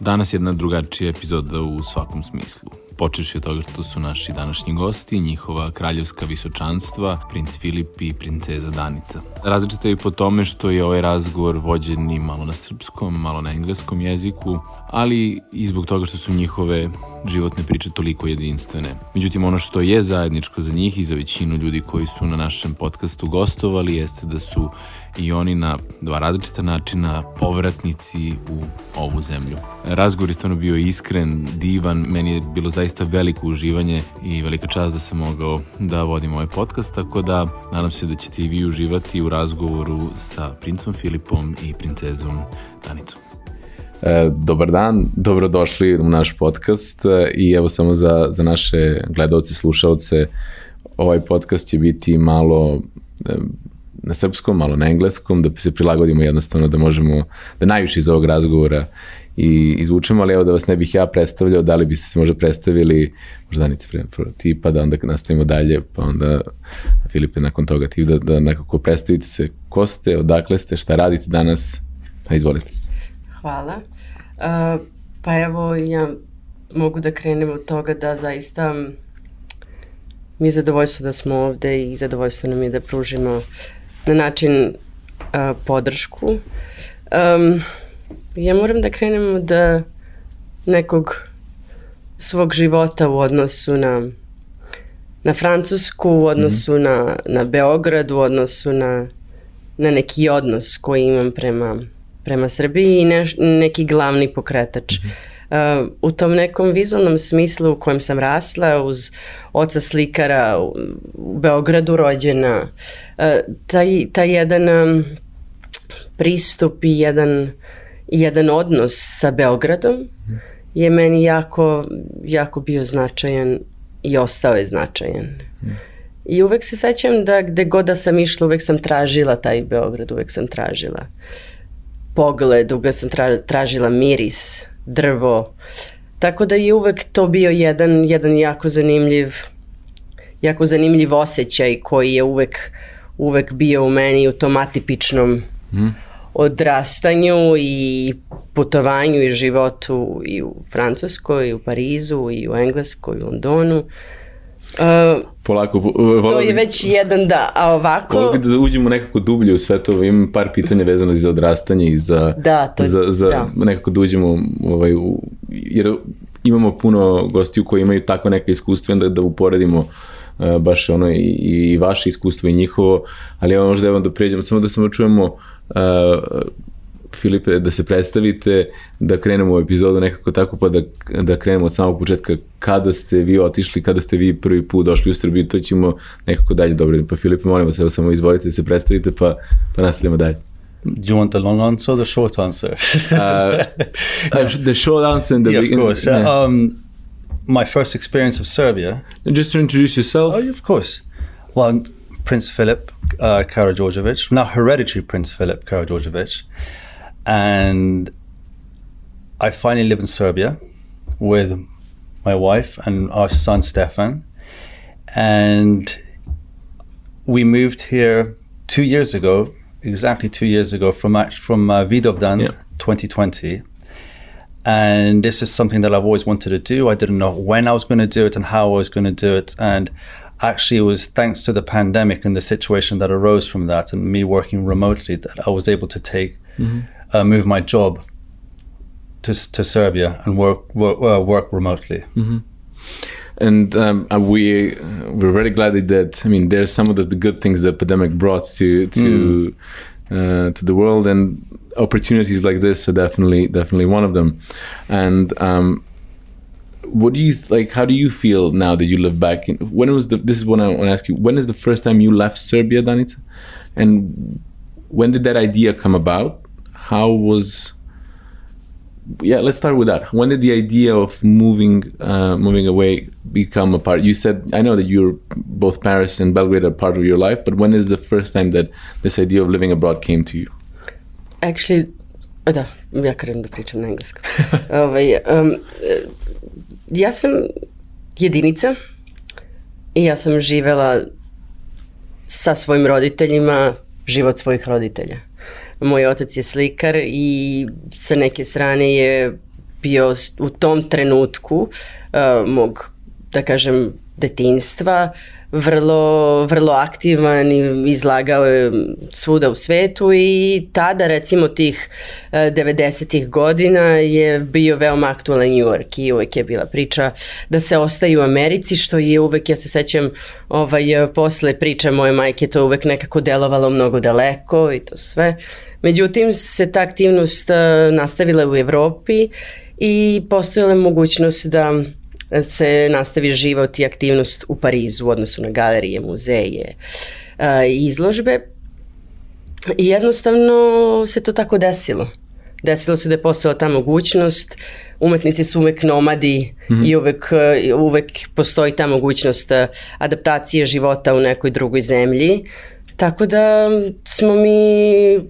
Danas je jedna drugačija epizoda u svakom smislu. Počeši od toga što su naši današnji gosti, njihova kraljevska visočanstva, princ Filip i princeza Danica. Različite je po tome što je ovaj razgovor vođen i malo na srpskom, malo na engleskom jeziku, ali i zbog toga što su njihove životne priče toliko jedinstvene. Međutim, ono što je zajedničko za njih i za većinu ljudi koji su na našem podcastu gostovali jeste da su i oni na dva različita načina povratnici u ovu zemlju. Razgovor je stvarno bio iskren, divan, meni je bilo zaista veliko uživanje i velika čast da sam mogao da vodim ovaj podcast, tako da nadam se da ćete i vi uživati u razgovoru sa princom Filipom i princezom Danicom. E, dobar dan, dobrodošli u naš podcast i evo samo za, za naše gledalce, slušalce, ovaj podcast će biti malo e, na srpskom, malo na engleskom, da se prilagodimo jednostavno da možemo, da najviše iz ovog razgovora i izvučemo, ali evo da vas ne bih ja predstavljao, da li biste se možda predstavili, možda Danice prvo ti, pa da onda nastavimo dalje, pa onda Filipe nakon toga ti, da, da nekako predstavite se ko ste, odakle ste, šta radite danas, a izvolite. Hvala. Uh, pa evo ja mogu da krenem od toga da zaista mi je zadovoljstvo da smo ovde i zadovoljstvo nam je da pružimo na način uh, podršku. Um, ja moram da krenem od nekog svog života u odnosu na na Francusku, u odnosu mm. na, na Beograd, u odnosu na, na neki odnos koji imam prema, prema Srbiji i ne, neki glavni pokretač. Mm. Uh, u tom nekom vizualnom smislu u kojem sam rasla uz oca slikara u, u Beogradu rođena, uh, taj, taj jedan um, pristup i jedan, jedan odnos sa Beogradom je meni jako, jako bio značajan i ostao je značajan. I uvek se sećam da gde god da sam išla, uvek sam tražila taj Beograd, uvek sam tražila pogled, uvek sam tražila miris, drvo. Tako da je uvek to bio jedan, jedan jako zanimljiv jako zanimljiv osjećaj koji je uvek, uvek bio u meni u tom atipičnom mm. odrastanju i putovanju i životu i u Francuskoj, i u Parizu, i u Engleskoj, i u Londonu. Uh, Polako, uh, to je već jedan da, a ovako... Volio bi da uđemo nekako dublje u sve to, imam par pitanja vezano za odrastanje i za, da, to, za, za da. nekako da uđemo, ovaj, u, jer imamo puno gostiju koji imaju tako neka iskustva, da, da uporedimo uh, baš ono i, i vaše iskustvo i njihovo, ali evo možda evo da pređemo, samo da samo čujemo uh, Filipe, da se predstavite, da krenemo u epizodu nekako tako, pa da, da krenemo od samog početka kada ste vi otišli, kada ste vi prvi put došli u Srbiju, to ćemo nekako dalje dobro. Pa Filipe, molim vas, evo samo izvolite da se predstavite, pa, pa nastavljamo dalje. Do you want the long answer or the short answer? uh, uh, the short answer and the yeah, of course. Yeah. Um, my first experience of Serbia. Just to introduce yourself. Oh, of course. Well, Prince Philip uh, Karađorđević, now hereditary Prince Philip Karađorđević. And I finally live in Serbia with my wife and our son Stefan. And we moved here two years ago, exactly two years ago from from uh, Vidovdan, yeah. 2020. And this is something that I've always wanted to do. I didn't know when I was going to do it and how I was going to do it. And actually, it was thanks to the pandemic and the situation that arose from that and me working remotely that I was able to take mm-hmm uh, move my job to to Serbia and work work, uh, work remotely. Mm-hmm. And um, we we're very glad that I mean there's some of the, the good things the pandemic brought to to mm. Uh, to the world and opportunities like this are definitely definitely one of them. And um, what do you like? How do you feel now that you live back? In, when was the? This is what I want to ask you. When is the first time you left Serbia, Danica? And when did that idea come about? how was yeah let's start with that when did the idea of moving uh, moving away become a part you said i know that you're both paris and belgrade are part of your life but when is the first time that this idea of living abroad came to you actually Da, ja krenem da pričam na engleskom. ovaj, um, ja sam jedinica i ja sam živela sa svojim roditeljima život svojih roditelja. Moj otac je slikar i sa neke strane je bio u tom trenutku uh, mog, da kažem, detinstva vrlo, vrlo aktivan i izlagao je svuda u svetu i tada recimo tih 90-ih e, godina je bio veoma aktualan New York i uvek je bila priča da se ostaje u Americi što je uvek, ja se sećam ovaj, posle priče moje majke to uvek nekako delovalo mnogo daleko i to sve. Međutim se ta aktivnost e, nastavila u Evropi i postojala mogućnost da se nastavi život i aktivnost u Parizu u odnosu na galerije, muzeje i izložbe. I jednostavno se to tako desilo. Desilo se da je postala ta mogućnost, umetnici su uvek nomadi mm -hmm. i uvek, uvek postoji ta mogućnost adaptacije života u nekoj drugoj zemlji. Tako da smo mi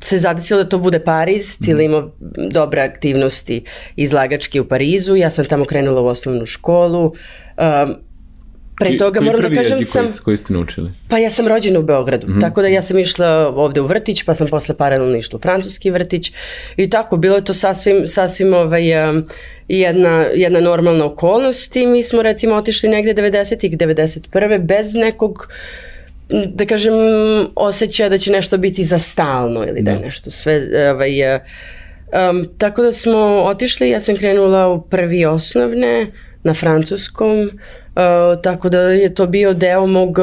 se zadesilo da to bude Pariz, mhm. imao dobre aktivnosti izlagačke u Parizu, ja sam tamo krenula u osnovnu školu, um, Pre toga moram da kažem sam... Koji, koji ste naučili? Pa ja sam rođena u Beogradu, mm -hmm. tako da ja sam išla ovde u vrtić, pa sam posle paralelno išla u francuski vrtić i tako, bilo je to sasvim, sasvim ovaj, um, jedna, jedna normalna okolnost i mi smo recimo otišli negde 90-ih, 91. bez nekog da kažem, osjeća da će nešto biti za stalno ili da je da. nešto sve, ovaj, um, tako da smo otišli, ja sam krenula u prvi osnovne na francuskom, uh, tako da je to bio deo mog,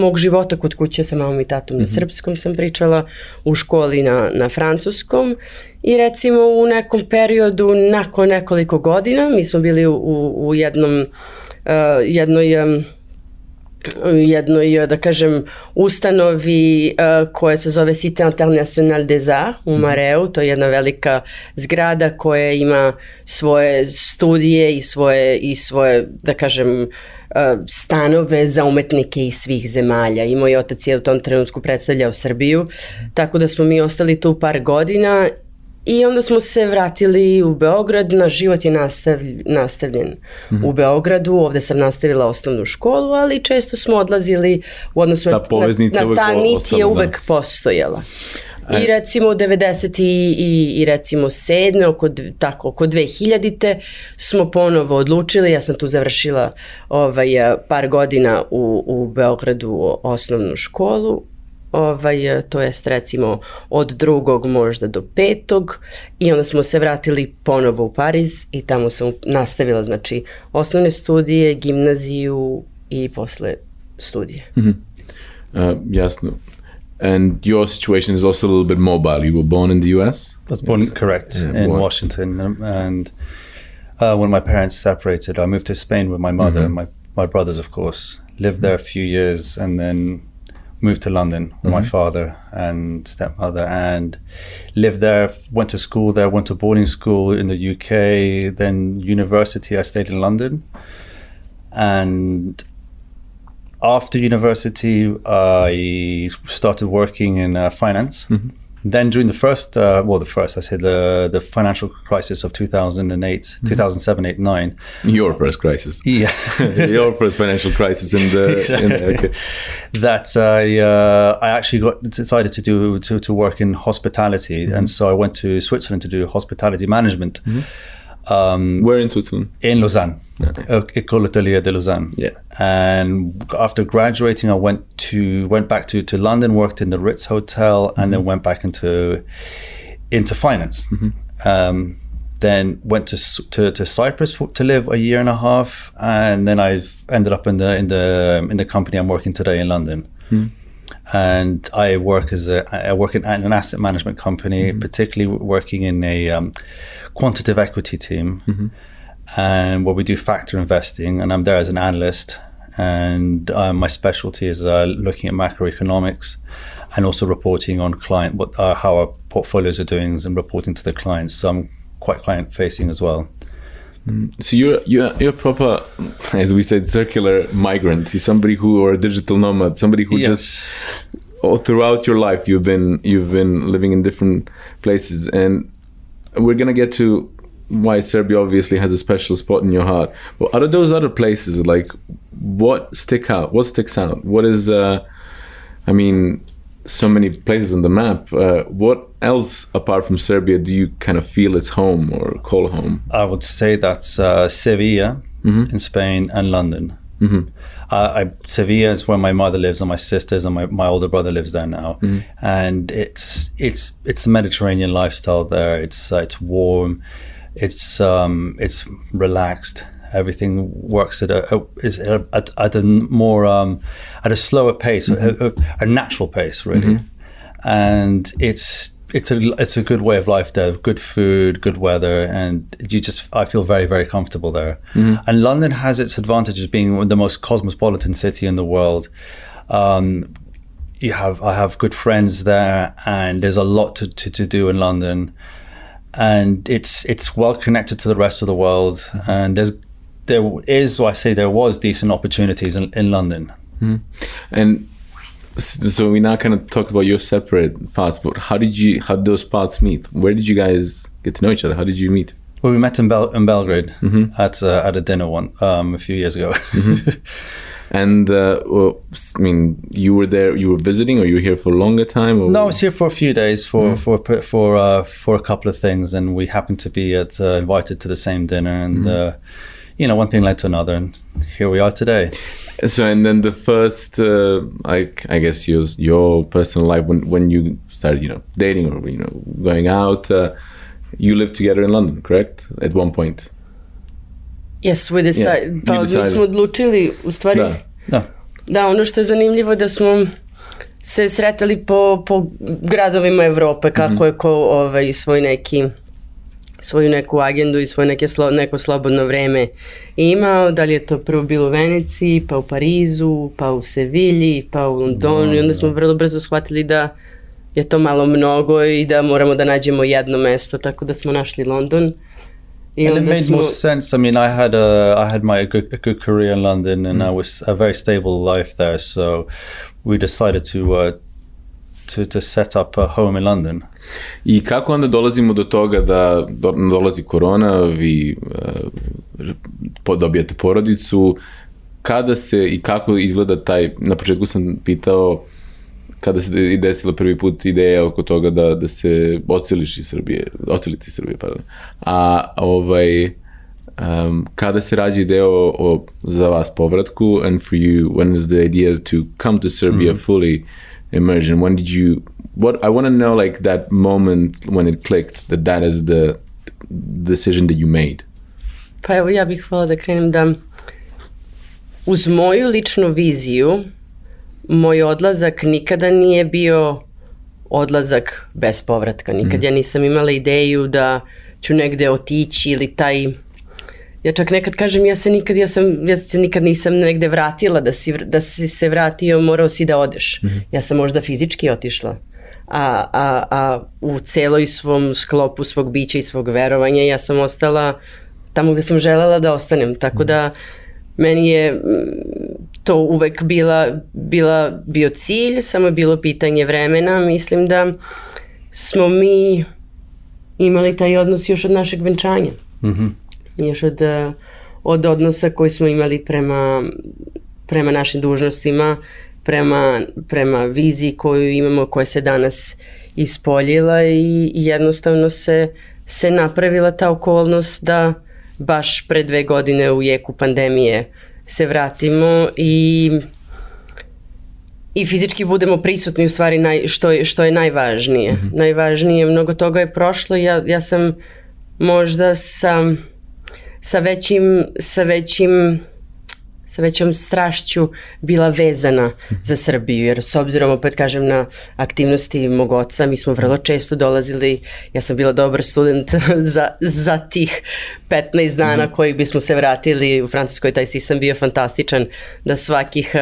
mog života kod kuće sa mamom i tatom mm -hmm. na mhm. srpskom sam pričala, u školi na, na francuskom i recimo u nekom periodu nakon nekoliko godina mi smo bili u, u, u jednom, uh, jednoj um, jednoj, da kažem, ustanovi uh, koja se zove Cité International des Arts u mhm. Mareu, to je jedna velika zgrada koja ima svoje studije i svoje, i svoje da kažem, stanove za umetnike iz svih zemalja. I moj otac je u tom trenutku predstavljao Srbiju, tako da smo mi ostali tu par godina I onda smo se vratili u Beograd, na život je nastavlj, nastavljen mm -hmm. u Beogradu, ovde sam nastavila osnovnu školu, ali često smo odlazili u odnosu ta poveznica na, na ta nit je uvek da. postojala. I recimo 90. i, i, i recimo 7. Oko, tako, oko 2000. smo ponovo odlučili, ja sam tu završila ovaj, par godina u, u Beogradu osnovnu školu ovaj, to jest recimo od drugog možda do petog i onda smo se vratili ponovo u Pariz i tamo sam nastavila znači osnovne studije, gimnaziju i posle studije. Mm -hmm. uh, jasno. And your situation is also a little bit mobile. You were born in the US? I was born, correct, yeah, in what? Washington. Um, and uh, when my parents separated, I moved to Spain with my mother mm -hmm. and my, my brothers, of course. Lived there a few years and then moved to London with mm-hmm. my father and stepmother and lived there, went to school there, went to boarding school in the UK, then university. I stayed in London. And after university, I started working in uh, finance. Mm-hmm. Then during the first, uh, well, the first, I said the the financial crisis of 2008, mm-hmm. 2007, 8, 9. Your first crisis. Yeah. Your first financial crisis in the, exactly. in the okay. That I, uh, I actually got decided to do, to, to work in hospitality. Mm-hmm. And so I went to Switzerland to do hospitality management. Mm-hmm. Um, Where in Switzerland? In Lausanne, okay. École Hôtelière de Lausanne. Yeah. And after graduating, I went to went back to, to London, worked in the Ritz Hotel, and mm-hmm. then went back into into finance. Mm-hmm. Um, then went to, to, to Cyprus for, to live a year and a half, and then I ended up in the in the in the company I'm working today in London. Mm-hmm and I work as a I work in an asset management company, mm-hmm. particularly working in a um, quantitative equity team, mm-hmm. And where we do factor investing, and I'm there as an analyst. And uh, my specialty is uh, looking at macroeconomics, and also reporting on client what uh, how our portfolios are doing, and reporting to the clients. So I'm quite client facing as well. Mm. So you're you're you're proper, as we said, circular migrant. You're somebody who or a digital nomad, somebody who yes. just all throughout your life you've been you've been living in different places and we're gonna get to why Serbia obviously has a special spot in your heart. But out of those other places, like what stick out? What sticks out? What is uh I mean so many places on the map. Uh, what else apart from Serbia do you kind of feel it's home or call home? I would say that's uh, Sevilla in Spain and London. Uh, I, Sevilla is where my mother lives and my sisters and my, my older brother lives there now, and it's it's it's the Mediterranean lifestyle there. It's uh, it's warm, it's um, it's relaxed. Everything works at a, a is at, at a more um, at a slower pace, a, a, a natural pace, really. And it's it's a it's a good way of life there. Good food, good weather, and you just I feel very very comfortable there. And London has its advantages being the most cosmopolitan city in the world. Um, you have I have good friends there, and there's a lot to, to, to do in London, and it's it's well connected to the rest of the world, and there's there is well, I say there was decent opportunities in, in London. And so we now kind of talked about your separate paths, but how did you how did those paths meet? Where did you guys get to know each other? How did you meet? Well, we met in, Bel- in Belgrade at uh, at a dinner one um, a few years ago. And uh, well, I mean, you were there, you were visiting, or you were here for a longer time? Or no, I was here for a few days for for for uh, for a couple of things, and we happened to be at, uh, invited to the same dinner, and uh, you know, one thing led to another, and here we are today. So and then the first, uh, I I guess your your personal life when when you started, you know, dating or you know going out, uh, you lived together in London, correct? At one point. Yes, we decide, Yeah, pa you mi decided. smo odlučili, u stvari, Da. Da. Da, ono što je zanimljivo da smo se sretali po, po gradovima Evrope, kako je ko ovaj, svoj neki svoju neku agendu i svoje neke slo, neko slobodno vreme imao, da li je to prvo bilo u Veneciji, pa u Parizu, pa u Sevilji, pa u Londonu i onda smo vrlo brzo shvatili da je to malo mnogo i da moramo da nađemo jedno mesto, tako da smo našli London. And it made more sense. I mean, I had a I had my good, a good career in London, and I was a very stable life there. So we decided to uh, to to set up a home in London. I kako onda dolazimo do toga da do, dolazi korona, vi uh, dobijate porodicu, kada se i kako izgleda taj, na početku sam pitao kada se i desila prvi put ideja oko toga da, da se oceliš iz Srbije, oceliti iz Srbije, pardon. A ovaj, um, kada se rađa ideja o, o, za vas povratku and for you, when is the idea to come to Serbia fully immersion? When did you, what, I want to know like that moment when it clicked, that that is the decision that you made. Pa evo ja bih hvala da krenem da uz moju ličnu viziju moj odlazak nikada nije bio odlazak bez povratka. Nikad ja nisam imala ideju da ću negde otići ili taj Ja čak nekad kažem, ja se nikad, ja sam, ja se nikad nisam negde vratila, da si, da si se vratio, morao si da odeš. Ja sam možda fizički otišla, a, a, a u celoj svom sklopu svog bića i svog verovanja ja sam ostala tamo gde sam želela da ostanem. Tako da meni je mm, to uvek bila, bila bio cilj, samo je bilo pitanje vremena. Mislim da smo mi imali taj odnos još od našeg venčanja. Još od, od odnosa koji smo imali prema, prema našim dužnostima, prema, prema viziji koju imamo, koja se danas ispoljila i, i jednostavno se, se napravila ta okolnost da baš pre dve godine u jeku pandemije se vratimo i i fizički budemo prisutni u stvari naj, što, je, što je najvažnije. Najvažnije, mnogo toga je prošlo, ja, ja sam možda sa, sa većim, sa većim sa većom strašću bila vezana za Srbiju, jer s obzirom, opet kažem, na aktivnosti mog oca, mi smo vrlo često dolazili, ja sam bila dobar student za, za tih 15 dana koji bismo se vratili u Francuskoj, taj sistem bio fantastičan, da svakih,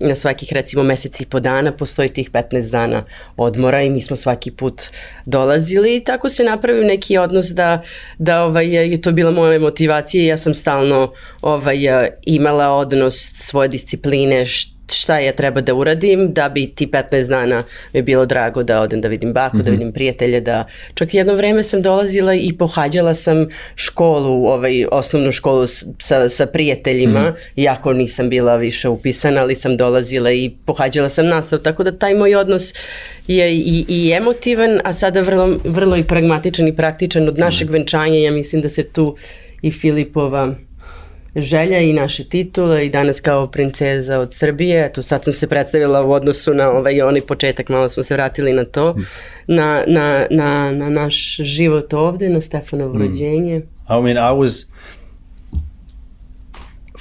na svakih recimo meseci i po dana postoji tih 15 dana odmora i mi smo svaki put dolazili. I tako se napravio neki odnos da, da ovaj, je to bila moja motivacija i ja sam stalno ovaj, imala odnos svoje discipline, št- šta ja treba da uradim da bi ti 15 dana mi bilo drago da odem da vidim baku, mm -hmm. da vidim prijatelje, da čak jedno vreme sam dolazila i pohađala sam školu, ovaj, osnovnu školu sa, sa prijateljima, mm -hmm. iako nisam bila više upisana, ali sam dolazila i pohađala sam nastav, tako da taj moj odnos je i, i emotivan, a sada vrlo, vrlo i pragmatičan i praktičan od našeg mm -hmm. venčanja, ja mislim da se tu i Filipova želja i naše titule i danas kao princeza od Srbije. Eto, sad sam se predstavila u odnosu na ovaj onaj početak, malo smo se vratili na to, mm. na, na, na, na naš život ovde, na Stefanovo mm. rođenje. I mean, I was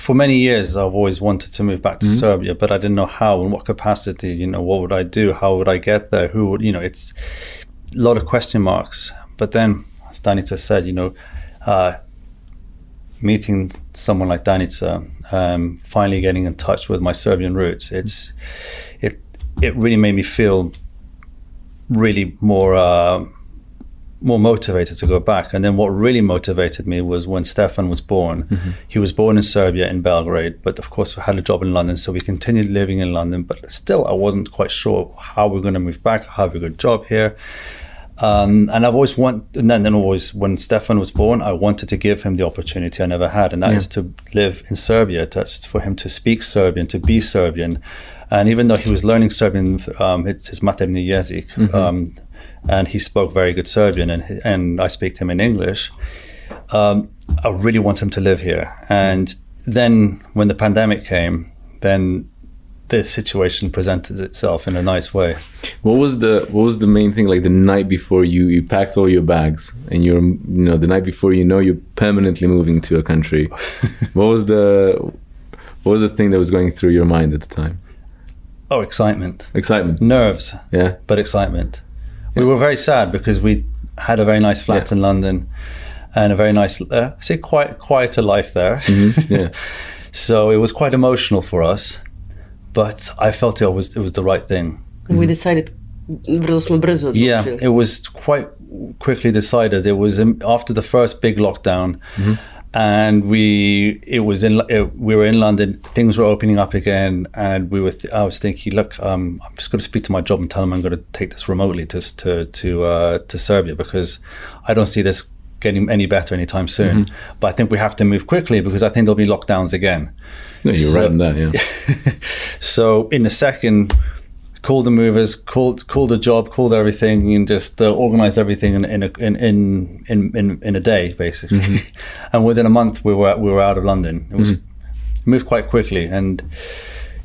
for many years I've always wanted to move back to mm-hmm. Serbia, but I didn't know how and what capacity. You know, what would I do? How would I get there? Who would you know? It's a lot of question marks. But then, as Danica said, you know, uh, meeting someone like Danica, um, finally getting in touch with my Serbian roots, it's it it really made me feel really more uh, more motivated to go back. And then what really motivated me was when Stefan was born. Mm-hmm. He was born in Serbia in Belgrade, but of course we had a job in London, so we continued living in London. But still, I wasn't quite sure how we're going to move back, have a good job here. Um, and I've always want, and then, then always when Stefan was born, I wanted to give him the opportunity I never had, and that yeah. is to live in Serbia. That's for him to speak Serbian, to be Serbian. And even though he was learning Serbian, um, it's his materni jezik, mm-hmm. um, and he spoke very good Serbian, and and I speak to him in English. Um, I really want him to live here. And then when the pandemic came, then this situation presented itself in a nice way. What was the what was the main thing like the night before you you packed all your bags and you're you know the night before you know you're permanently moving to a country. what was the what was the thing that was going through your mind at the time? Oh, excitement. Excitement. Nerves. Yeah. But excitement. Yeah. We were very sad because we had a very nice flat yeah. in London and a very nice uh, say quite quieter life there. Mm-hmm. Yeah. so it was quite emotional for us but I felt it was it was the right thing. And we mm-hmm. decided Yeah, it was quite quickly decided. It was in, after the first big lockdown. Mm-hmm. And we, it was in, it, we were in London. Things were opening up again, and we were. Th- I was thinking, look, um, I'm just going to speak to my job and tell them I'm going to take this remotely to to to uh, to Serbia because I don't see this getting any better anytime soon. Mm-hmm. But I think we have to move quickly because I think there'll be lockdowns again. No, you're so, right in that, yeah. so in a second, called the movers, called called the job, called everything, and just uh, organized everything in in, a, in in in in a day, basically. Mm-hmm. and within a month, we were we were out of London. It was mm-hmm. moved quite quickly, and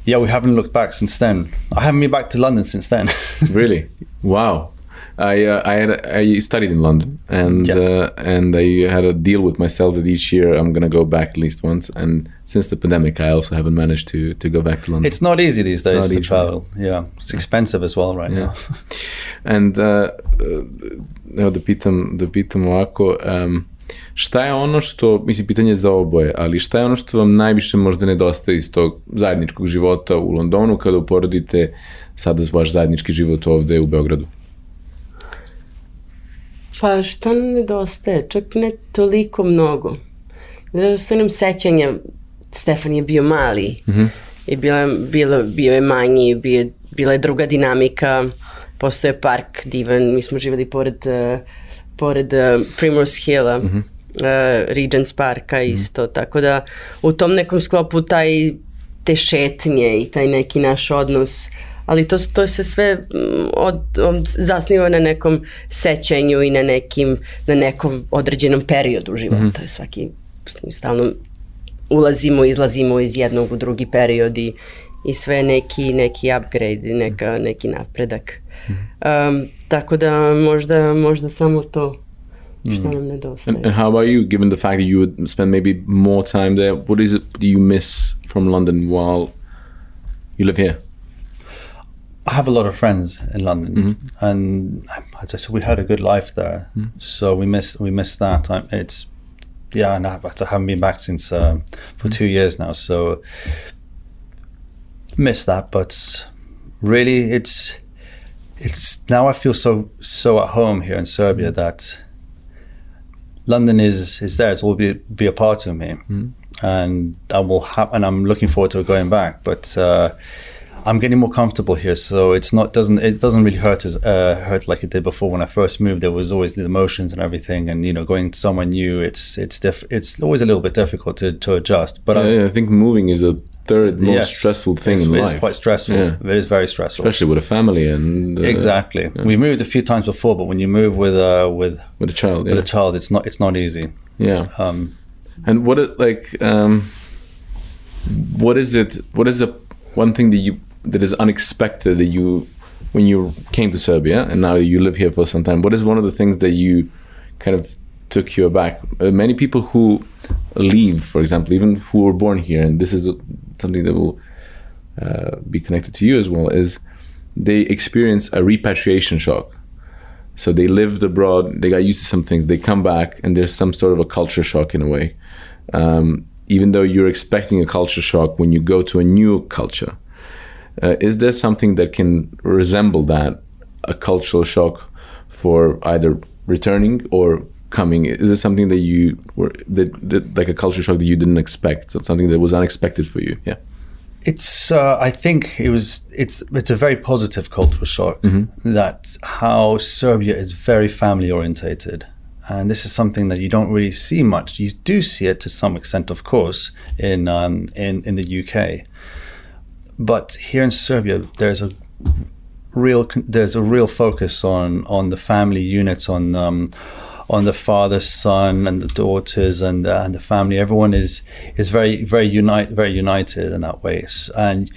yeah, we haven't looked back since then. I haven't been back to London since then. really? Wow. I uh, I, had, I studied in London and yes. uh, and I had a deal with myself that each year I'm gonna go back at least once. And since the pandemic, I also haven't managed to to go back to London. It's not easy these days not to easy. travel. Yeah, it's expensive as well right yeah. now. and uh, evo da pitam da pitam ovako. Um, šta je ono što, mislim, pitanje za oboje, ali šta je ono što vam najviše možda nedostaje iz tog zajedničkog života u Londonu kada uporedite sada vaš zajednički život ovde u Beogradu? Pa šta nedostaje? Čak ne toliko mnogo. Nedostaje nam sećanja. Stefan je bio mali. Mm -hmm. I bio, bilo, bio je manji, bio, bila je druga dinamika. Postoje park divan. Mi smo živali pored, uh, pored uh, Primrose Hilla. Mm -hmm. Uh, Regents Parka mhm. isto, mm -hmm. tako da u tom nekom sklopu taj te šetnje i taj neki naš odnos uh, ali to, to se sve mm, od, od, zasniva na nekom sećanju i na nekim, na nekom određenom periodu života. Mm -hmm. Svaki, stalno ulazimo, izlazimo iz jednog u drugi period i, i sve neki, neki upgrade, neka, neki napredak. Mm -hmm. um, tako da možda, možda samo to šta nam nedostaje. And, and how about you, given the fact that you would spend maybe more time there, what is it you miss from London while you live here? I have a lot of friends in London, mm-hmm. and I said, we had a good life there. Mm-hmm. So we miss we miss that. It's yeah, and I haven't been back since uh, for mm-hmm. two years now. So miss that, but really, it's it's now I feel so so at home here in Serbia mm-hmm. that London is is there. It will be be a part of me, mm-hmm. and I will have, and I'm looking forward to going back. But uh, I'm getting more comfortable here, so it's not doesn't it doesn't really hurt as uh, hurt like it did before when I first moved. There was always the emotions and everything, and you know, going somewhere new, it's it's diff- it's always a little bit difficult to, to adjust. But Yeah, yeah, I think moving is a third most yes, stressful thing it's, in it's life. quite stressful. Yeah. It is very stressful. especially with a family and uh, exactly. We moved a few times before, but when you move with uh, with with a child. Yeah, with a child, it's not it's not easy. yeah. Um, And what it like? Um, what is it? What is the one thing that you that is unexpected that you when you came to Serbia and now you live here for some time? What is one of the things that you kind of took you aback? Uh, many people who leave, for example, even who were born here, and this is something that will uh, be connected to you as well, is they experience a repatriation shock. So they lived abroad, they got used to some things, they come back, and there's some sort of a culture shock in a way. Um, even though you're expecting a culture shock when you go to a new culture, uh, is there something that can resemble that, a cultural shock for either returning or coming? Is it something that you were that, that like a culture shock that you didn't expect, something that was unexpected for you? Yeah. It's. Uh, I think it was. It's. It's a very positive cultural shock. That how Serbia is very family orientated, and this is something that you don't really see much. You do see it to some extent, of course, in um, in in the UK, but here in Serbia, there's a real there's a real focus on on the family units on um, on the father, son, and the daughters, and uh, and the family. Everyone is is very very unite very united in that way. And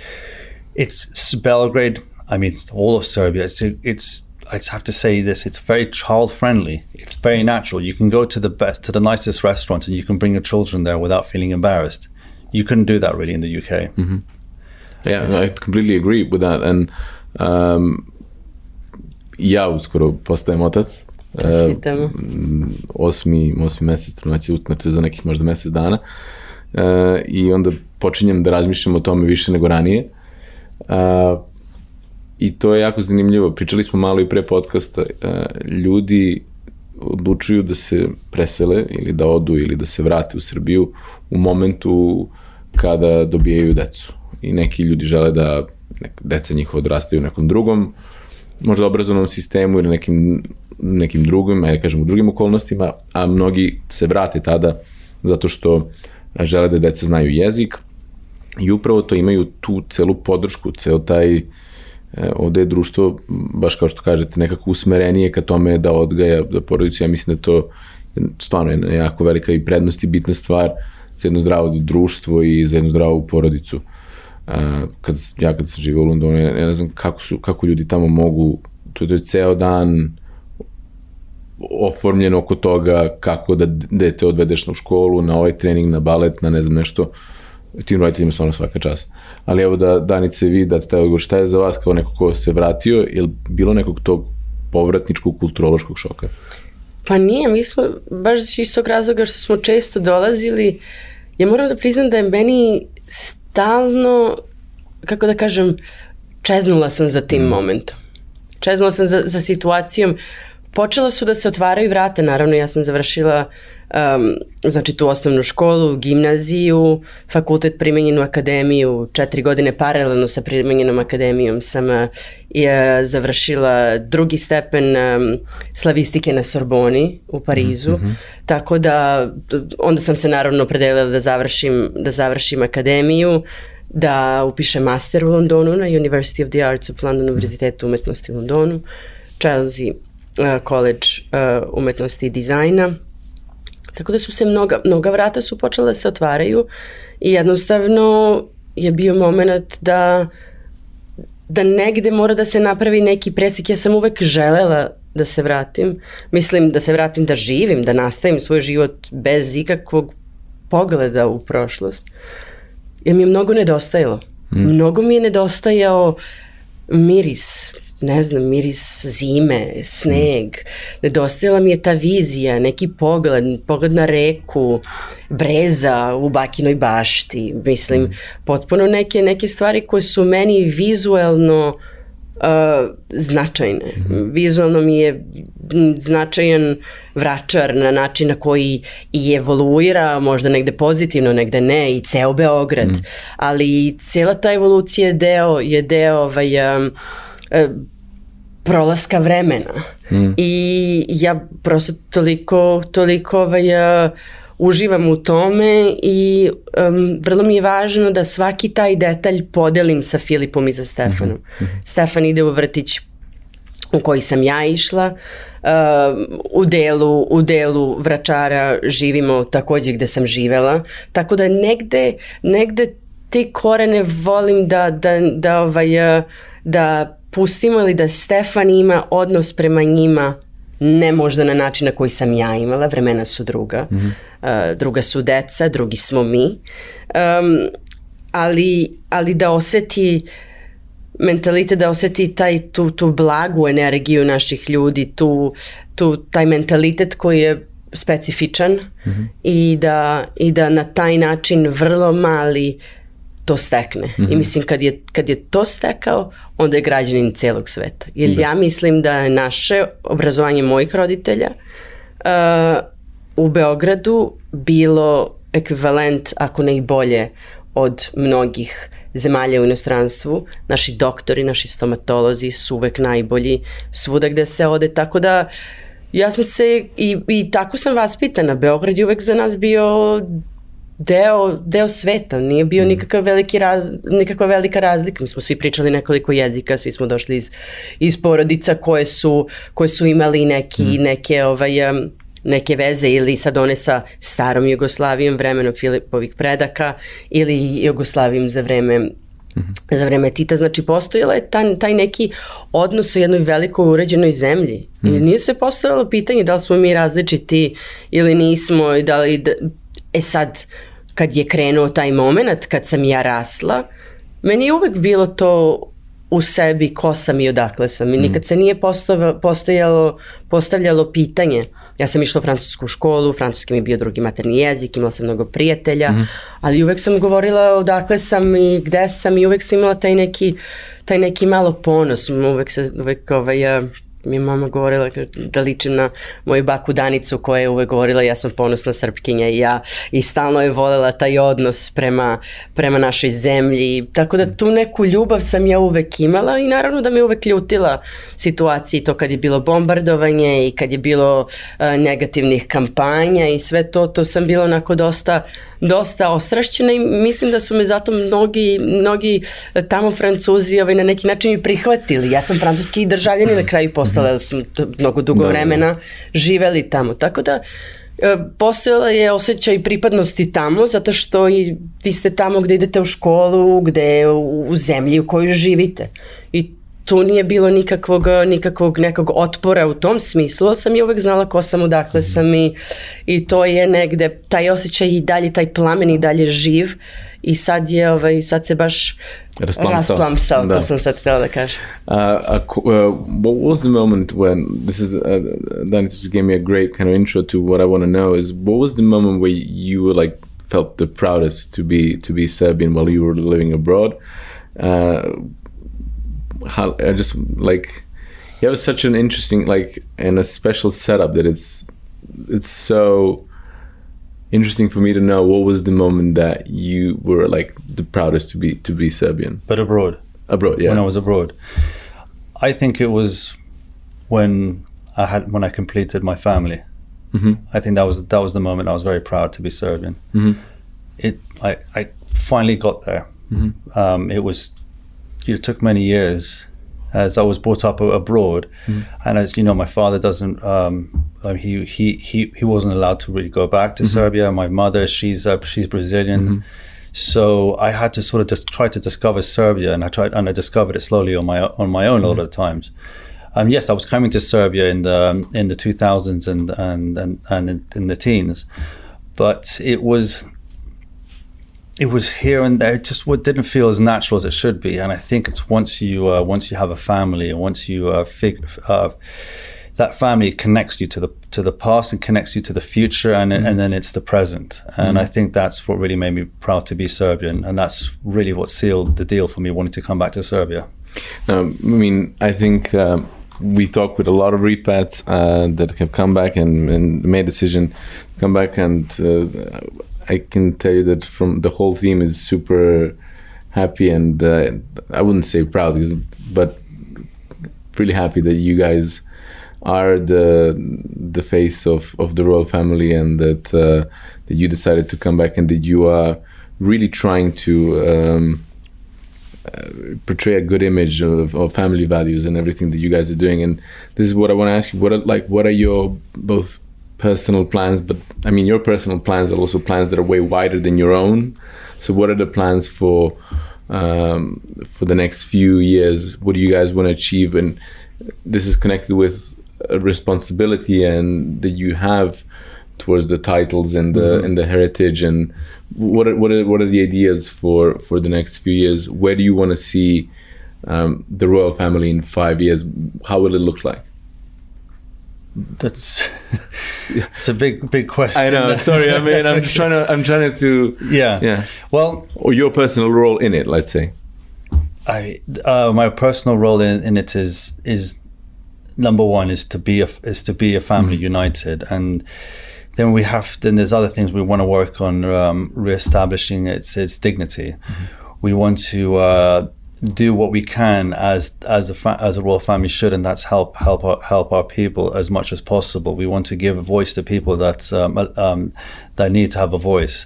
it's Belgrade. I mean, all of Serbia. It's it's. I have to say this: it's very child friendly. It's very natural. You can go to the best, to the nicest restaurant, and you can bring your children there without feeling embarrassed. You couldn't do that really in the UK. Yeah, I completely agree with that. And um, ja uskoro postajem otac. Uh, Čestitamo. osmi, osmi mesec trudnoće, znači za nekih možda mesec dana. Uh, I onda počinjem da razmišljam o tome više nego ranije. Uh, I to je jako zanimljivo. Pričali smo malo i pre podcasta. Uh, ljudi odlučuju da se presele ili da odu ili da se vrate u Srbiju u momentu kada dobijaju decu. I neki ljudi žele da neka deca njihova odrastaju u nekom drugom možda obrazovnom sistemu ili nekim, nekim drugim, ajde kažem u drugim okolnostima, a mnogi se vrate tada zato što žele da deca znaju jezik i upravo to imaju tu celu podršku, ceo taj e, ovde je društvo, baš kao što kažete, nekako usmerenije ka tome da odgaja da porodicu. Ja mislim da to je stvarno jedna jako velika i prednost i bitna stvar za jedno zdravo društvo i za jednu zdravu porodicu. Kad, ja kad sam živio u Londonu, ja, ja ne znam kako, su, kako ljudi tamo mogu, to, to je ceo dan oformljeno oko toga kako da dete odvedeš u školu, na ovaj trening, na balet, na ne znam nešto, tim roditeljima stvarno svaka čast. Ali evo da Danice vi date taj odgovor, šta je za vas kao neko ko se vratio, je bilo nekog tog povratničkog kulturološkog šoka? Pa nije, mi smo baš iz tog razloga što smo često dolazili, ja moram da priznam da je meni stalno, kako da kažem, čeznula sam za tim momentom. Čeznula sam za, za situacijom. Počela su da se otvaraju vrata, naravno ja sam završila um, znači tu osnovnu školu, gimnaziju, fakultet primenjenu akademiju, četiri godine paralelno sa primenjenom akademijom sam uh, je završila drugi stepen um, slavistike na Sorboni u Parizu, mm -hmm. tako da onda sam se naravno opredelila da završim, da završim akademiju, da upišem master u Londonu na University of the Arts of London, Univerzitetu umetnosti u Londonu, Chelsea uh, College uh, umetnosti i dizajna. Tako da su se mnoga, mnoga vrata su počela da se otvaraju i jednostavno je bio moment da da negde mora da se napravi neki presek. Ja sam uvek želela da se vratim. Mislim da se vratim da živim, da nastavim svoj život bez ikakvog pogleda u prošlost. Jer mi je mnogo nedostajalo. Mm. Mnogo mi je nedostajao miris, ne znam, miris zime, sneg. Mm. Nedostajala mi je ta vizija, neki pogled, pogled na reku, breza u bakinoj bašti. Mislim, mm. potpuno neke, neke stvari koje su meni vizuelno uh, značajne. Vizualno mi je značajan vračar na način na koji i evoluira, možda negde pozitivno, negde ne, i ceo Beograd. Ali cijela ta evolucija je deo, je deo ovaj, um, prolaska vremena. I ja prosto toliko, toliko ovaj, uh, uživam u tome i um, vrlo mi je važno da svaki taj detalj podelim sa Filipom i sa Stefanom. Stefan ide u vrtić u koji sam ja išla. Uh, u, delu, u delu Vračara živimo takođe gde sam živela. Tako da negde, negde te korene volim da, da, da, ovaj, uh, da pustimo ili da Stefan ima odnos prema njima ne možda na način na koji sam ja imala, vremena su druga. Uh, druga su deca, drugi smo mi. Um, ali, ali da oseti mentalitet, da oseti taj, tu, tu blagu energiju naših ljudi, tu, tu, taj mentalitet koji je specifičan i, da, i da na taj način vrlo mali to stekne. I mislim kad je, kad je to stekao, onda je građanin celog sveta. Jer ja mislim da je naše obrazovanje mojih roditelja uh, u Beogradu bilo ekvivalent, ako ne i bolje, od mnogih zemalja u inostranstvu. Naši doktori, naši stomatolozi su uvek najbolji svuda gde se ode, tako da ja sam se i, i tako sam vaspitana. Beograd je uvek za nas bio deo, deo sveta, nije bio nikakav veliki raz, nikakva velika razlika. Mi smo svi pričali nekoliko jezika, svi smo došli iz, iz porodica koje su, koje su imali neki, neke ovaj, neke veze ili sad one sa starom Jugoslavijom, vremenom Filipovih predaka ili Jugoslavijom za vreme za vreme Tita, znači postojala je taj, taj neki odnos u jednoj velikoj uređenoj zemlji. I nije se postojalo pitanje da li smo mi različiti ili nismo i da li, da, e sad kad je krenuo taj moment, kad sam ja rasla, meni je uvek bilo to u sebi ko sam i odakle sam. I nikad se nije postojalo, postavljalo pitanje. Ja sam išla u francusku školu, francuski mi je bio drugi materni jezik, imala sam mnogo prijatelja, ali uvek sam govorila odakle sam i gde sam i uvek sam imala taj neki, taj neki malo ponos, uvek se, uvek ovaj, mi je mama govorila da ličim na moju baku Danicu koja je uvek govorila ja sam ponosna srpkinja i ja i stalno je volela taj odnos prema, prema našoj zemlji. Tako da tu neku ljubav sam ja uvek imala i naravno da me uvek ljutila situaciji to kad je bilo bombardovanje i kad je bilo uh, negativnih kampanja i sve to, to sam bila onako dosta dosta osrašćena i mislim da su me zato mnogi, mnogi tamo francuzi ovaj, na neki način i prihvatili. Ja sam francuski državljani na kraju postala, jer sam to mnogo dugo Da, da, da. vremena živeli tamo. Tako da e, postojala je osjećaj pripadnosti tamo zato što i vi ste tamo gde idete u školu, gde u, u zemlji u kojoj živite. I tu nije bilo nikakvog, nikakvog nekog otpora u tom smislu, sam i uvek znala ko sam, odakle sam i, i to je negde, taj osjećaj i dalje, taj plamen i dalje živ i sad je, ovaj, sad se baš Rasplamsao. rasplamsao, Da. to sam sad htjela da kažem. Uh, uh, what was the moment when this is uh, Danis just gave me a great kind of intro to what I want to know is what was the moment where you were like felt the proudest to be to be Serbian while you were living abroad? Uh, how I just like it was such an interesting like and a special setup that it's it's so interesting for me to know what was the moment that you were like the proudest to be to be Serbian But abroad. abroad yeah when I was abroad. I think it was when I had when I completed my family. Mhm. I think that was that was the moment I was very proud to be Serbian. Mhm. It I, I finally got there. Um, it was it took many years as I was brought up abroad, and as you know, my father doesn't. Um, um, he, he he he wasn't allowed to really go back to Serbia. My mother, she's uh, she's Brazilian. So I had to sort of just try to discover Serbia, and I tried and I discovered it slowly on my on my own a lot of times. Um, yes, I was coming to Serbia in the um, in the 2000s and and and, and in, in the teens, but it was it was here and there. It just what didn't feel as natural as it should be. And I think it's once you uh, once you have a family and once you uh, fig- uh, that family connects you to the to the past and connects you to the future, and and then it's the present. And I think that's what really made me proud to be Serbian, and that's really what sealed the deal for me wanting to come back to Serbia. Um, I mean, I think um, we talked with a lot of repats uh, that have come back and, and made decision to come back, and uh, I can tell you that from the whole team is super happy, and uh, I wouldn't say proud, but really happy that you guys are the the face of, of the royal family, and that uh, that you decided to come back, and that you are really trying to. Um, uh, portray a good image of, of, family values and everything that you guys are doing. And this is what I want to ask you: what are, like what are your both personal plans? But I mean, your personal plans are also plans that are way wider than your own. So, what are the plans for um, for the next few years? What do you guys want to achieve? And this is connected with a responsibility and that you have towards the titles and the mm-hmm. and the heritage and what are, what are what are the ideas for for the next few years? Where do you want to see um, the royal family in five years? How will it look like? That's it's a big big question. I know. Sorry, I mean, I'm just trying to I'm trying to yeah yeah. Well, or your personal role in it, let's say. I uh, my personal role in, in it is is number one is to be a is to be a family mm-hmm. united and then we have then there's other things we want to work on um, reestablishing its its dignity. Mm-hmm. We want to uh, do what we can as as a fa- as a royal family should, and that's help help our, help our people as much as possible. We want to give a voice to people that um, um, that need to have a voice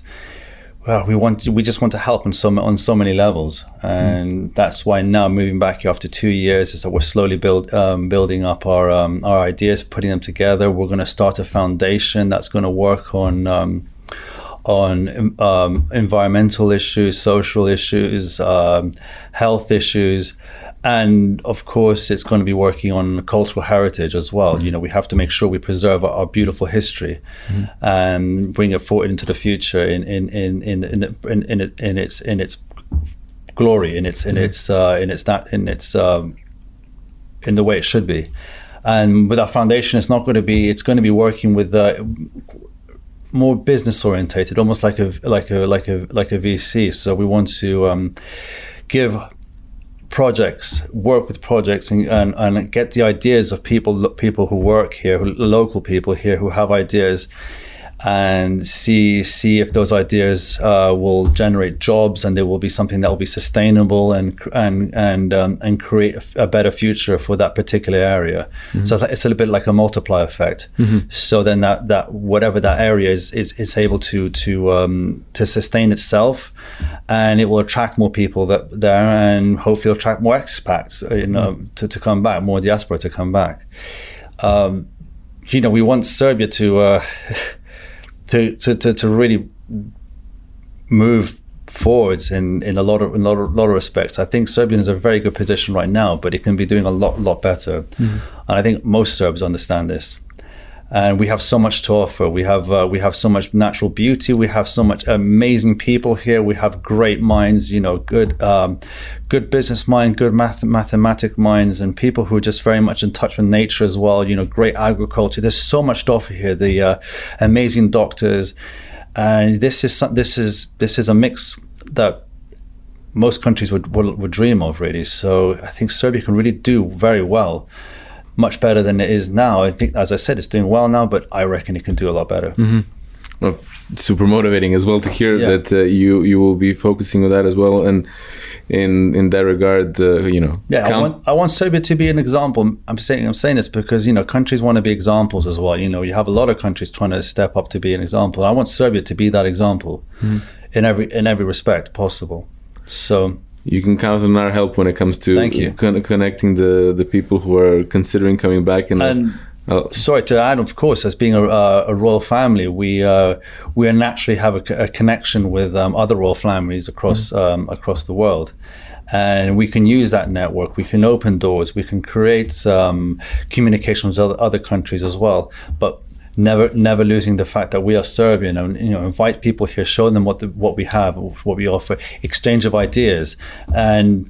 well, we want to, we just want to help on so on so many levels, and mm. that's why now moving back here after two years is that we're slowly build um, building up our um, our ideas, putting them together. We're going to start a foundation that's going to work on. On um, environmental issues, social issues, um, health issues, and of course it's going to be working on cultural heritage as well mm-hmm. you know we have to make sure we preserve our, our beautiful history mm-hmm. and bring it forward into the future in in in in in, in, in, in its in its glory in its in mm-hmm. its uh, in its that in its um, in the way it should be and with our foundation it's not going to be it's going to be working with uh, more business orientated almost like a like a like a like a VC so we want to um, give projects, work with projects, and, and, and get the ideas of people people who work here, who, local people here who have ideas, and see see if those ideas uh, will generate jobs and there will be something that will be sustainable and and and um, and create a, better future for that particular area. Mm-hmm. So it's a little bit like a multiplier effect. Mm-hmm. So then that that whatever that area is is, is able to to um, to sustain itself, and it will attract more people that there and hopefully attract more expats uh, you know mm-hmm. to, to come back, more diaspora to come back. Um, you know, we want Serbia to. Uh, to, to, to, to really move forwards in, in a lot of in a lot of, lot of respects. I think Serbia is in a very good position right now, but it can be doing a lot lot better. Mm-hmm. And I think most Serbs understand this. And we have so much to offer. We have uh, we have so much natural beauty. We have so much amazing people here. We have great minds. You know, good um, good business mind, good math mathematic minds, and people who are just very much in touch with nature as well. You know, great agriculture. There's so much to offer here. The uh, amazing doctors, and this is this is this is a mix that most countries would, would, would dream of really. So I think Serbia can really do very well much better than it is now. I think, as I said, it's doing well now, but I reckon it can do a lot better. Mm-hmm. Well, super motivating as well to hear yeah. that uh, you you will be focusing on that as well, and in in that regard, uh, you know. Yeah, count- I want I want Serbia to be an example. I'm saying I'm saying this because you know countries want to be examples as well. You know, you have a lot of countries trying to step up to be an example. I want Serbia to be that example mm-hmm. in every in every respect possible. So you can count on our help when it comes to con- connecting the the people who are considering coming back and, and uh, sorry to add of course as being a, a royal family we uh, we naturally have a, a connection with um, other royal families across mm. um, across the world and we can use that network. We can open doors. We can create um, communication with other, other countries as well. But never never losing the fact that we are Serbian and you know invite people here, show them what the, what we have, what we offer, exchange of ideas, and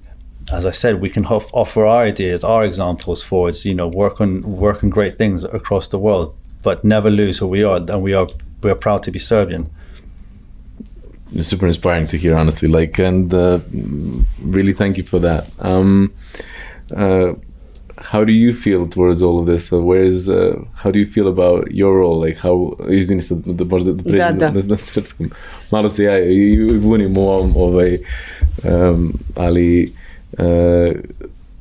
as I said, we can offer our ideas, our examples forwards. You know, work on work on great things across the world, but never lose who we are, and we are we are proud to be Serbian. It's super inspiring to hear, honestly. Like, and uh, really thank you for that. Um, uh, how do you feel towards all of this? Uh, where is, uh, how do you feel about your role? Like, how, izvini se da možda da pređem Da, da. na, na srpskom. Malo se ja i, i vunim u ovom, ovaj, um, ali uh,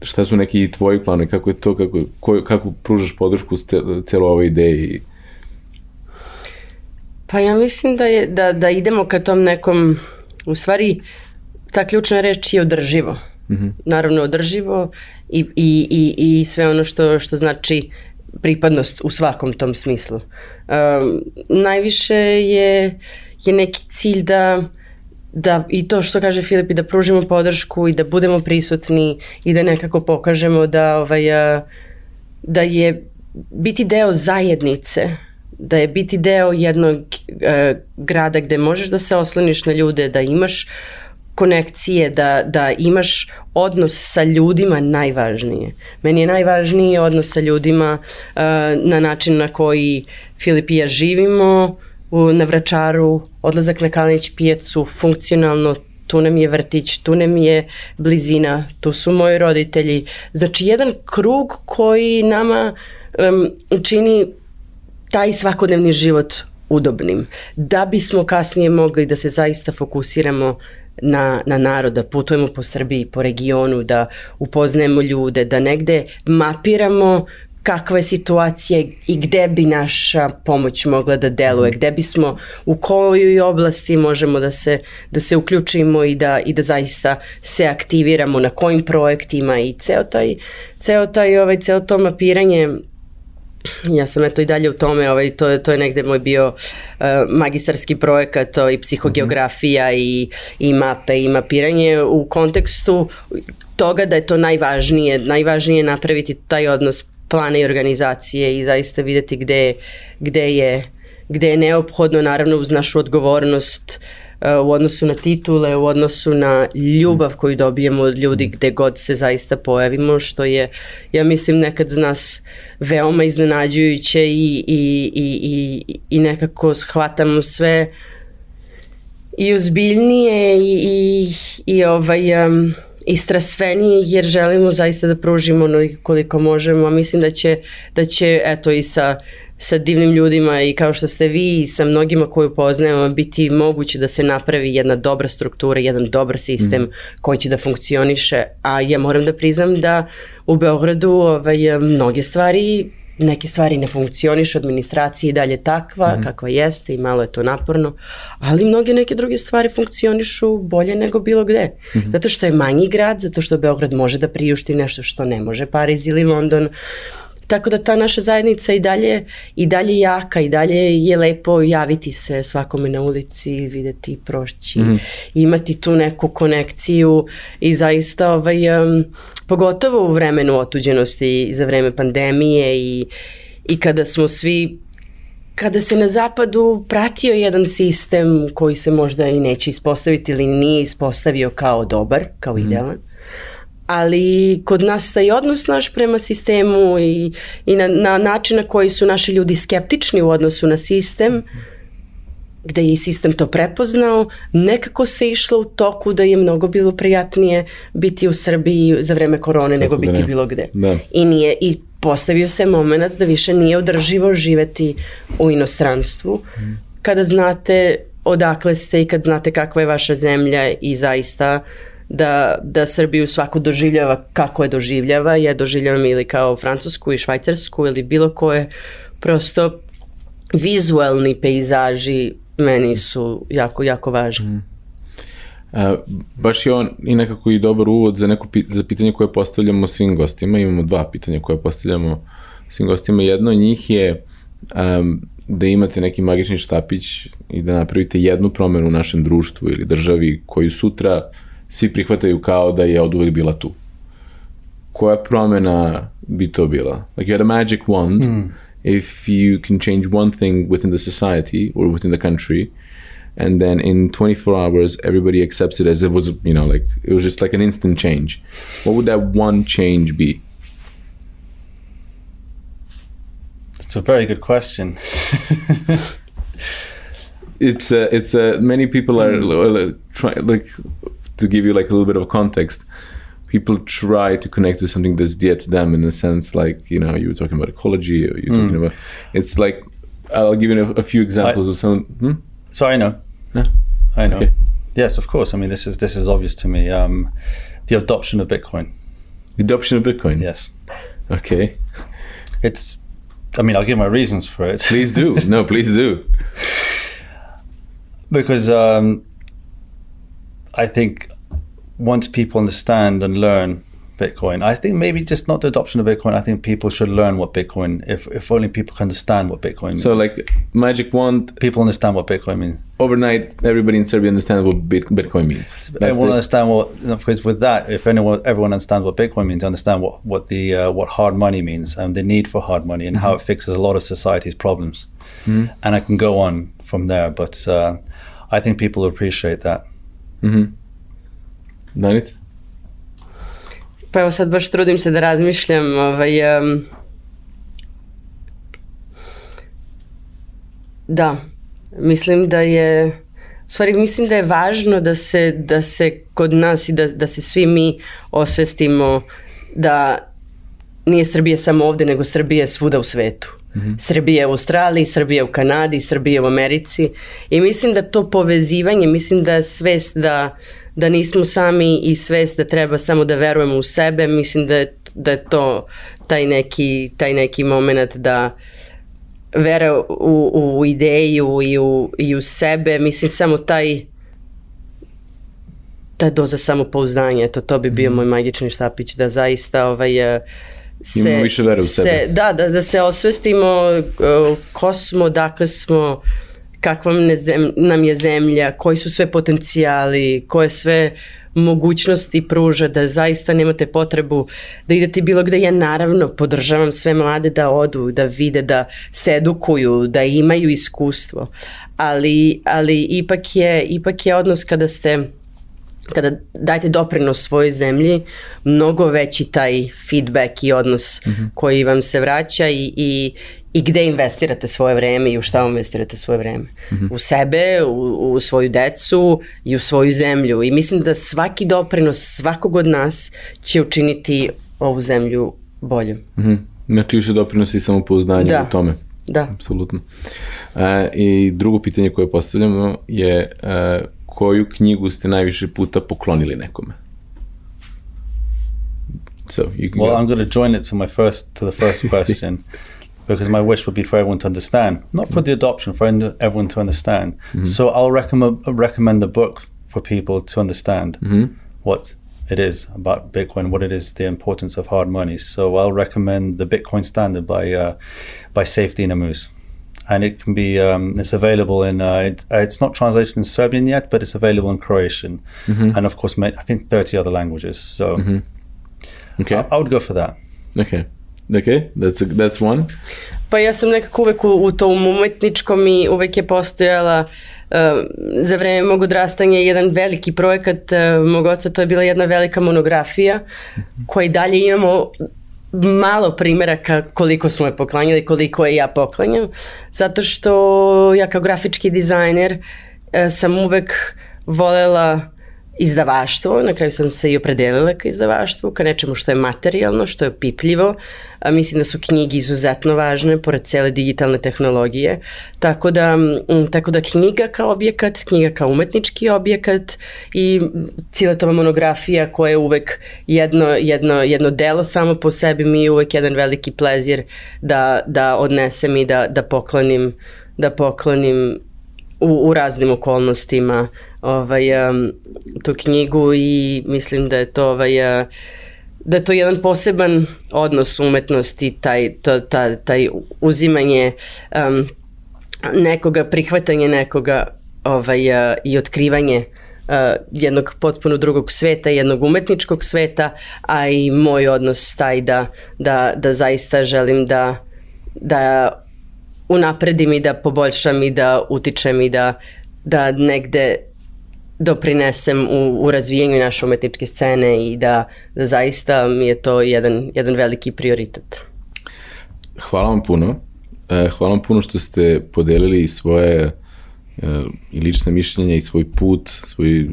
šta su neki tvoji planovi, kako je to, kako, ko, kako pružaš podršku ce- celoj ovoj ideji? Pa ja mislim da, je, da, da idemo ka tom nekom, u stvari, ta ključna reč je održivo. Mhm. Naravno održivo i, i, i, i sve ono što, što znači pripadnost u svakom tom smislu. Um, najviše je, je neki cilj da da i to što kaže Filip i da pružimo podršku i da budemo prisutni i da nekako pokažemo da ovaj a, da je biti deo zajednice da je biti deo jednog e, grada gde možeš da se osloniš na ljude, da imaš konekcije, da, da imaš odnos sa ljudima najvažnije. Meni je najvažniji odnos sa ljudima e, na način na koji Filip i ja živimo, u, na Vračaru, odlazak na Kalinić pijecu, funkcionalno, tu nam je vrtić, tu nam je blizina, tu su moji roditelji. Znači jedan krug koji nama um, čini taj svakodnevni život udobnim. Da bismo kasnije mogli da se zaista fokusiramo na, na narod, da putujemo po Srbiji, po regionu, da upoznajemo ljude, da negde mapiramo kakva je situacija i gde bi naša pomoć mogla da deluje, gde bismo, u kojoj oblasti možemo da se, da se uključimo i da, i da zaista se aktiviramo, na kojim projektima i ceo taj, ceo taj, ovaj, ceo to mapiranje Ja sam eto i dalje u tome, ovaj, to, to je negde moj bio uh, magistarski projekat to i psihogeografija i, i mape i mapiranje u kontekstu toga da je to najvažnije, najvažnije je napraviti taj odnos plana i organizacije i zaista videti gde, gde, je, gde je neophodno naravno uz našu odgovornost uh, u odnosu na titule, u odnosu na ljubav koju dobijemo od ljudi gde god se zaista pojavimo, što je, ja mislim, nekad za nas veoma iznenađujuće i, i, i, i, i nekako shvatamo sve i ozbiljnije i, i, i ovaj, um, i strasvenije jer želimo zaista da pružimo koliko možemo, a mislim da će, da će eto i sa sa divnim ljudima i kao što ste vi i sa mnogima koju poznajemo biti moguće da se napravi jedna dobra struktura, jedan dobar sistem mm. koji će da funkcioniše, a ja moram da priznam da u Beogradu ovaj, mnoge stvari neke stvari ne funkcionišu, administracija i dalje takva, mm. kakva jeste i malo je to naporno, ali mnoge neke druge stvari funkcionišu bolje nego bilo gde. Mm -hmm. Zato što je manji grad, zato što Beograd može da priušti nešto što ne može Pariz ili London, Tako da ta naša zajednica i dalje, i dalje jaka, i dalje je lepo javiti se svakome na ulici, videti, proći, mm -hmm. imati tu neku konekciju i zaista ovaj, um, pogotovo u vremenu otuđenosti za vreme pandemije i, i kada smo svi kada se na zapadu pratio jedan sistem koji se možda i neće ispostaviti ili nije ispostavio kao dobar, kao idealan, mm ali kod nas taj odnos naš prema sistemu i, i na, na način na koji su naši ljudi skeptični u odnosu na sistem, gde je i sistem to prepoznao, nekako se išlo u toku da je mnogo bilo prijatnije biti u Srbiji za vreme korone Tako nego da biti ne. bilo gde. Da. I nije i postavio se moment da više nije održivo živeti u inostranstvu. Mm. Kada znate odakle ste i kad znate kakva je vaša zemlja i zaista uh, da, da Srbiju svako doživljava kako je doživljava. Ja doživljavam ili kao Francusku i Švajcarsku ili bilo koje. Prosto vizualni pejzaži meni su jako, jako važni. Mm. E, baš je on i nekako i dobar uvod za, neko, za pitanje koje postavljamo svim gostima. Imamo dva pitanja koje postavljamo svim gostima. Jedno od njih je um, da imate neki magični štapić i da napravite jednu promenu u našem društvu ili državi koju sutra uh, svi prihvataju kao da je od uvek bila tu. Koja promena bi to bila? Like you had a magic wand, mm. if you can change one thing within the society or within the country, and then in 24 hours everybody accepts it as it was, you know, like it was just like an instant change. What would that one change be? It's a very good question. it's uh, it's uh, many people are uh, trying like to give you like a little bit of context. People try to connect to something that's dear to them in a sense, like you know, you were talking about ecology, or you're talking about. It's like I'll give you a, a few examples I- of some. Hmm? So I know. Yeah. I know. Okay. Yes, of course. I mean, this is this is obvious to me. Um, the adoption of Bitcoin. The adoption of Bitcoin. Yes, Okay. it's. I mean, I'll give my reasons for it. Please do. no, please do. because um, I think once people understand and learn Bitcoin, I think maybe just not the adoption of Bitcoin. I think people should learn what Bitcoin. If if only people can understand what Bitcoin means. So like magic wand people understand what Bitcoin means. overnight, everybody in Serbia understands what Bitcoin means. That's everyone understand what of course with that if anyone everyone understands what bitcoin means they understand what what the uh, what hard money means and the need for hard money and how it fixes a lot of society's problems and i can go on from there but uh, i think people appreciate that Danica? Pa evo sad baš trudim se da razmišljam, ovaj, um, da, mislim da je, u stvari mislim da je važno da se, da se kod nas i da, da se svi mi osvestimo da nije Srbija samo ovde, nego Srbija je svuda u svetu. Srbija je u Australiji, Srbija je u Kanadi, Srbija je u Americi. I mislim da to povezivanje, mislim da svest da, da nismo sami i svest da treba samo da verujemo u sebe, mislim da je, da je to taj neki, taj neki moment da vera u, u ideju i u, i u sebe, mislim samo taj ta doza samopouzdanja, eto, to bi bio moj magični štapić, da zaista ovaj, eh, se, Imamo više vere u sebe. Da, da, da se osvestimo eh, ko smo, dakle smo, kakva nam je zemlja, koji su sve potencijali, koje sve mogućnosti pruža, da zaista nemate potrebu da idete bilo gde. Ja naravno podržavam sve mlade da odu, da vide, da se edukuju, da imaju iskustvo, ali, ali ipak, je, ipak je odnos kada ste kada dajete doprinos svojoj zemlji, mnogo veći taj feedback i odnos mm -hmm. koji vam se vraća i, i, i gde investirate svoje vreme i u šta investirate svoje vreme. Mm -hmm. U sebe, u, u svoju decu i u svoju zemlju. I mislim da svaki doprinos svakog od nas će učiniti ovu zemlju boljom. Mhm. Znači više doprinosi i samopouzdanje Da. u tome. Da. Apsolutno. E, I drugo pitanje koje postavljamo je e, koju knjigu ste najviše puta poklonili nekome? So, you can Well, go. I'm going to join it to my first to the first question because my wish would be for everyone to understand, not for the adoption, for everyone to understand. So I'll recommend recommend the book for people to understand what it is about Bitcoin, what it is, the importance of hard money. So I'll recommend the Bitcoin Standard by uh, by Safety Namus. And it can be, um, it's available in, uh, it, uh, it's not translated in Serbian yet, but it's available in Croatian. And of course, I think 30 other languages. So Okay. I, I would go for that. Okay. Okay, that's, a, that's one. Pa ja sam nekako uvek u, u tom umetničkom i uvek je postojala uh, za vreme mog odrastanja jedan veliki projekat uh, mog oca, to je bila jedna velika monografija koja i dalje imamo malo primeraka koliko smo je poklanjali, koliko je ja poklanjam, zato što ja kao grafički dizajner uh, sam uvek volela izdavaštvo, na kraju sam se i opredelila ka izdavaštvu, ka nečemu što je materijalno, što je opipljivo. A, mislim da su knjige izuzetno važne, pored cele digitalne tehnologije. Tako da, tako da knjiga kao objekat, knjiga kao umetnički objekat i ciletova monografija koja je uvek jedno, jedno, jedno delo samo po sebi mi je uvek jedan veliki plezir da, da odnesem i da, da poklonim da poklonim u, u raznim okolnostima ovaj, um, tu knjigu i mislim da je to ovaj, uh, da je to jedan poseban odnos umetnosti, taj, to, ta, taj uzimanje um, nekoga, prihvatanje nekoga ovaj, uh, i otkrivanje uh, jednog potpuno drugog sveta, jednog umetničkog sveta, a i moj odnos taj da, da, da zaista želim da, da unapredim i da poboljšam i da utičem i da, da negde doprinesem u, u razvijenju naše umetničke scene i da, da zaista mi je to jedan, jedan veliki prioritet. Hvala vam puno. E, hvala vam puno što ste podelili svoje i lična mišljenja i svoj put, svoj,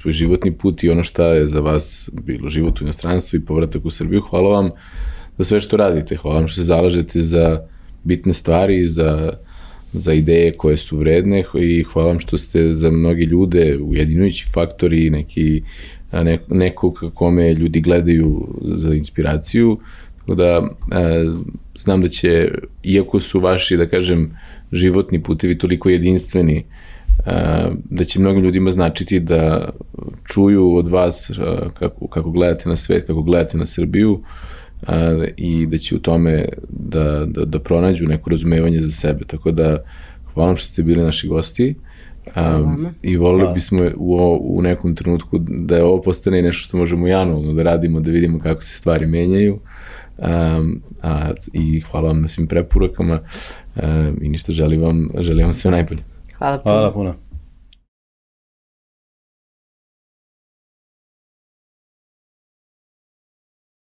svoj životni put i ono šta je za vas bilo život u inostranstvu i povratak u Srbiju. Hvala vam za sve što radite. Hvala vam što se zalažete za bitne stvari, za, za ideje koje su vredne i hvala vam što ste za mnogi ljude ujedinujući faktori, neki, ne, neko kome ljudi gledaju za inspiraciju. Tako da e, znam da će, iako su vaši, da kažem, životni putevi toliko jedinstveni, da će mnogim ljudima značiti da čuju od vas kako, kako gledate na svet, kako gledate na Srbiju i da će u tome da, da, da pronađu neko razumevanje za sebe. Tako da hvala što ste bili naši gosti. Um, I volili bismo u, u nekom trenutku da je ovo postane nešto što možemo janualno da radimo, da vidimo kako se stvari menjaju. Um, a, I hvala vam na svim preporukama um, i ništa želim vam, želim vam sve najbolje. Hvala puno. Hvala puno.